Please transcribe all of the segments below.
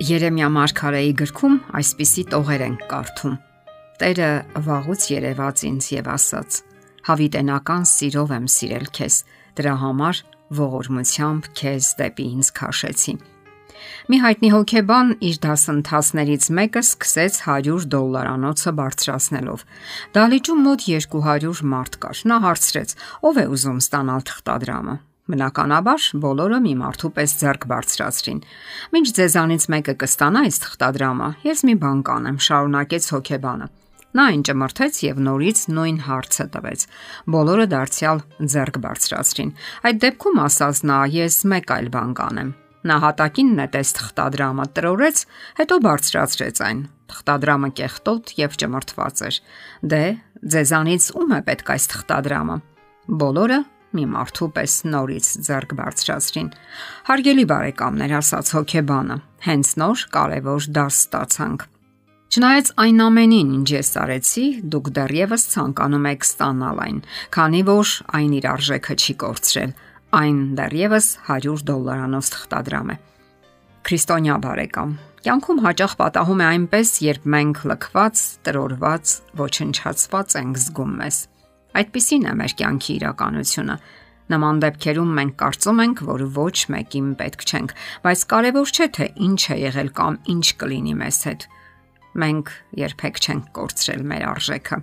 Երեմիա Մարգարեի գրքում այսպիսի տողեր են կարդում. Տերը վաղուց երևաց ինձ եւ ասաց. Հավիտենական սիրով եմ սիրել քեզ, դրա համար ողորմությամբ քեզ դեպի ինձ քաշեցի։ Մի հայտնի հոգեբան իր դասընթացներից մեկը սկսեց 100 դոլարանոցը բարձրացնելով։ Դալիճում մոտ 200 մարդ կար։ Նա հարցրեց. ով է ուզում ստանալ թղթադրամը։ Բնականաբար բոլորը մի մարդու պես ձեռք բարձրացրին։ Մինչ ձեզանից մեկը կստանա այս թղթադրամը, ես մի բան կանեմ, շարունակեց հոկեբանը։ Նա այն ճմրթեց եւ նորից նույն հարցը տվեց։ Բոլորը դարձյալ ձեռք բարձրացրին։ Այդ դեպքում ասաց նա, ես մեկ այլ բան կանեմ։ Նա հատակին նետեց թղթադրամը, տրորեց, հետո բարձրացրեց այն։ Թղթադրամը կեղտոտ եւ ճմրթված էր։ Դե, ձեզանից ում է պետք այս թղթադրամը։ Բոլորը մի մարդու պես նորից ձեռք բարձրացրին։ Հարգելի բարեկամներ, ասաց հոկեբանը, հենց նոր կարևոր դաս ստացանք։ Չնայած այն ամենին, ինչ ես արեցի, դուք դեռևս ցանկանում եք ստանալ այն, քանի որ այն իր արժեքը չի կորցրել։ Այն դեռևս 100 դոլարանոց թղթադրամ է։ Քրիստոնյա բարեկամ, կյանքում հաճախ պատահում է այնպես, երբ մենք լքված, տրորված, ոչնչացված ենք զգում մեզ։ Այդպիսին է մեր կյանքի իրականությունը։ Նման դեպքերում մենք կարծում ենք, որ ոչ մեկին պետք չենք, բայց կարևոր չէ թե ինչ է եղել կամ ինչ կլինի մեզ հետ։ Մենք երբեք չենք կորցրել մեր արժեքը։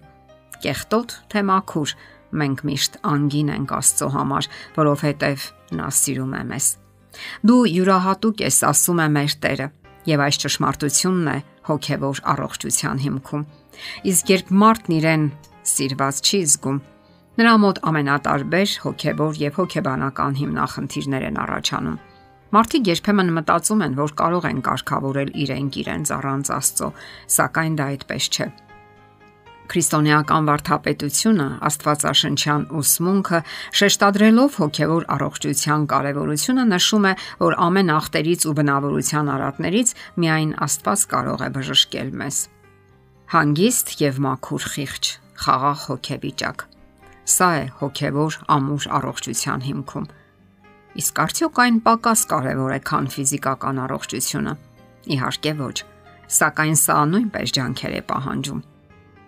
Կեղտոտ թե մաքուր, մենք միշտ անգին ենք Աստծո համար, որովհետև նա սիրում է մեզ։ Դու յուրահատուկ ես, ասում է մեր Տերը, եւ այս ճշմարտությունն է հոգեվոր առողջության հիմքում։ Իսկ երբ մարդն իրեն սիրված չի զգում, նրա մոտ ամենատարբեր հոգեվոր եւ հոգեբանական հիմնախնդիրներ են առաջանում։ Մարդիկ երբեմն մտածում են, որ կարող են կարգավորել իրենք իրենց առանց Աստծո, սակայն դա այդպես չէ։ Քրիստոնեական վարդապետությունը, Աստվածաշնչյան ուսմունքը շեշտադրելով հոգևոր առողջության կարևորությունը նշում է, որ ամեն ախտերից ու բնավորության արատներից միայն Աստված կարող է բժշկել մեզ։ Հանգիստ եւ մաքուր խիղճ խաղաղ հոգեվիճակ։ Սա է հոգևոր ամուր առողջության հիմքում։ Իսկ արդյոք այն պակաս կարևոր է, քան ֆիզիկական առողջությունը։ Իհարկե ոչ, սակայն սա նույնպես ջանքեր է պահանջում։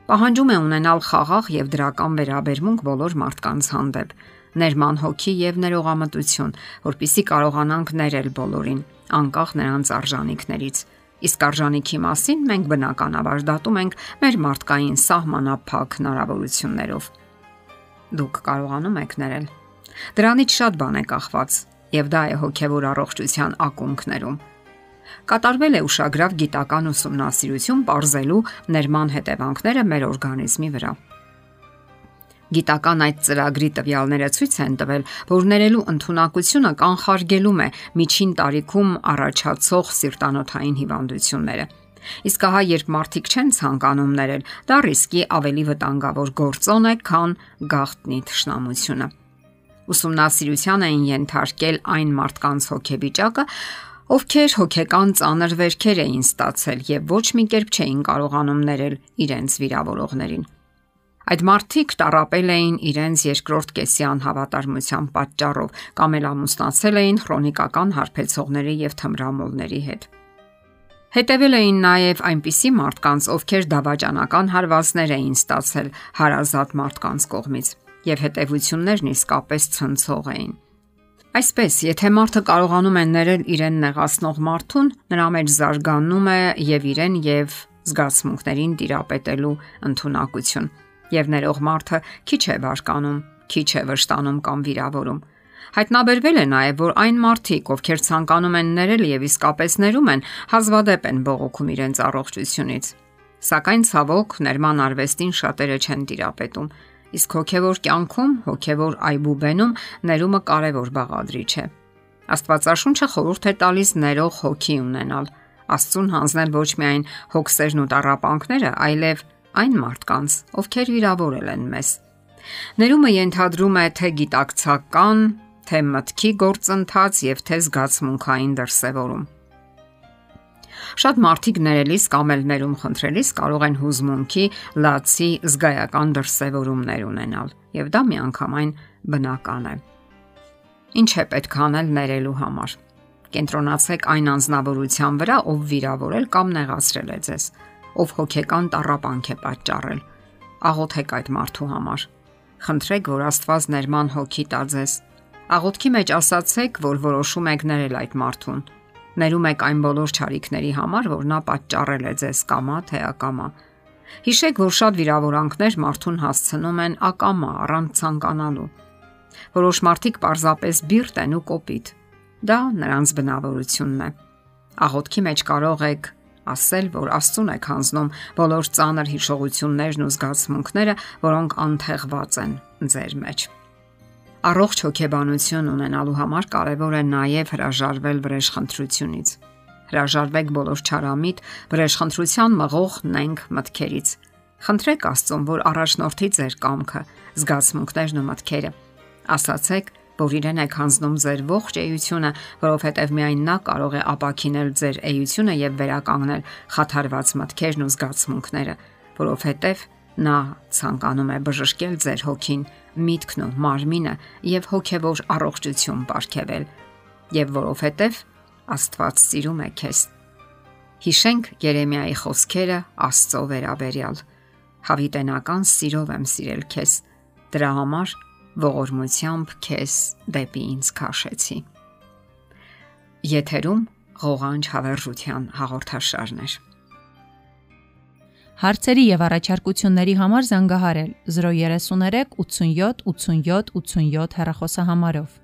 Պահանջում է ունենալ խաղաղ եւ դրական վերաբերմունք բոլոր մարդկանց հանդեպ, ներման հոգի եւ ներողամտություն, որpիսի կարողանանք ներել բոլորին, անկախ նրանց արժանինքներից Իսկ արժանինքի մասին մենք բնականաբար դատում ենք մեր մարդկային սահմանափակ հնարավորություններով։ Դուք կարողանում եք ներել։ Դրանից շատ բան է կախված, եւ դա է հոգեվոր առողջության ակունքներում։ Կատարվել է ուշագրավ գիտական ուսումնասիրություն ողրզելու ներման հետևանքները մեր օրգանիզմի վրա։ Գիտական այդ ծրագրի տվյալները ցույց են տվել, որ ներելու ընտունակությունը կանխարգելում է միջին տարիքում առաջացող սիրտանոթային հիվանդությունները։ Իսկ ահա երբ մարդիկ չեն ցանկանում ներել, դա ռիսկի ավելի վտանգավոր գործոն է, քան գաղտնի թշնամությունը։ Ուսումնասիրության էին ենթարկել այն մարդկանց հոգեվիճակը, ովքեր հոգեկան ծանր վերքեր էին ստացել եւ ոչ մի կերպ չէին կարողանում ներել իրենց վիրավորողներին։ Այդ մարդիկ տարապել էին իրենց երկրորդ կեսի անհավատարմության պատճառով կամ էլ ամուսնացել էին քրոնիկական հարբեցողների եւ թմրամոլների հետ։ Հետևել էին նաև այնպիսի մարդկանց, ովքեր դավաճանական հարվածներ էին ստացել հարազատ մարդկանց կողմից եւ հետևություններն իսկապես ցնցող էին։ Այսպես, եթե մարդը կարողանում է ներել իրեն նեղացնող մարդուն, նրա մեջ զարգանում է եւ իրեն եւ զգացմունքներին տիրապետելու ընտունակություն եւ ներող մարդը քիչ է բարկանում, քիչ է վշտանում կամ վիրավորում։ Հայտնաբերվել է նաև, որ այն մարդիկ, ովքեր ցանկանում են ներել եւ իսկապես ներում են, հազվադեպ են բողոքում իրենց առողջությունից։ Սակայն ցավոք ներման արվեստին շատերը չեն տիրապետում, իսկ հոգեվոր կյանքում, հոգեվոր այբուբենում ներումը կարևոր բաղադրիչ է։ Աստվածաշունչը խորհուրդ է տալիս ներող հոգի ունենալ, Աստծուն հանձնել ոչ միայն հոգսերն ու տարապանքները, այլև այն մարդկանց, ովքեր վիրավորել են մեզ։ Ներումը ենթադրում է թե գիտակցական, թե մտքի գործընթաց եւ թե զգացմունքային դրսևորում։ Շատ մարդիկ ներելիս կամ էլ ներում խնդրելիս կարող են հուզմունքի, լացի, զգայական դրսևորումներ ունենալ, եւ դա միանգամայն բնական է։ Ինչ է պետք անել ներելու համար։ Կենտրոնացեք այն անznավորության վրա, ով վիրավորել կամ նեղացրել է ձեզ, ով հոգեկան տարապանք է պատճառել։ Աղոթեք այդ մարդու համար։ Խնդրեք, որ Աստված ներման հոգի տա ձեզ։ Աղոթքի մեջ ասացեք, որ որոշում եք ներել այդ մարդուն։ Ներում եք այն բոլոր ճարիքների համար, որ նա պատճառել է ձեզ կամա թե ակամա։ Հիշեք, որ շատ վիրավորանքներ մարդուն հասցնում են ակամա առանց ցանկանալու։ Որոշ մարդիկ պարզապես բիրտ են ու կոպիտ Դա նրանց բնավորությունն է։ Աղոթքի մեջ կարող եք ասել, որ Աստծուն եք հանձնում բոլոր ծանր հիշողություններն ու զգացմունքները, որոնք անթեղված են ձեր մեջ։ Առողջ հոգեբանություն ունենալու համար կարևոր է նաև հրաժարվել վրեժխնդրությունից։ Հրաժարվեք բոլոր չարամիտ վրեժխնդրության մղող նենք մտքերից։ Խնդրեք Աստծուն, որ առաջնորդի ձեր կամքը, զգացմունքներն ու մտքերը։ Ասացեք, որ իրեն եք հանձնում ձեր ողջ էությունը, որովհետև միայն նա կարող է ապակինել ձեր էությունը եւ վերականգնել խաթարված մտքերն ու զգացմունքները, որովհետև նա ցանկանում է բժշկել ձեր հոգին, միտքն ու մարմինը եւ հոգեվոր առողջություն ապարգևել, եւ որովհետև Աստված սիրում է քեզ։ Հիշենք Երեմիայի խոսքերը Աստծո վերաբերյալ։ Հավիտենական սիրով եմ սիրել քեզ։ Դրա համար ողորմությամբ քեզ դեպի ինձ քաշեցի։ Եթերում ղողանջ հավերժության հաղորդաշարն է։ Հարցերի եւ առաջարկությունների համար զանգահարել 033 87 87 87 հեռախոսահամարով։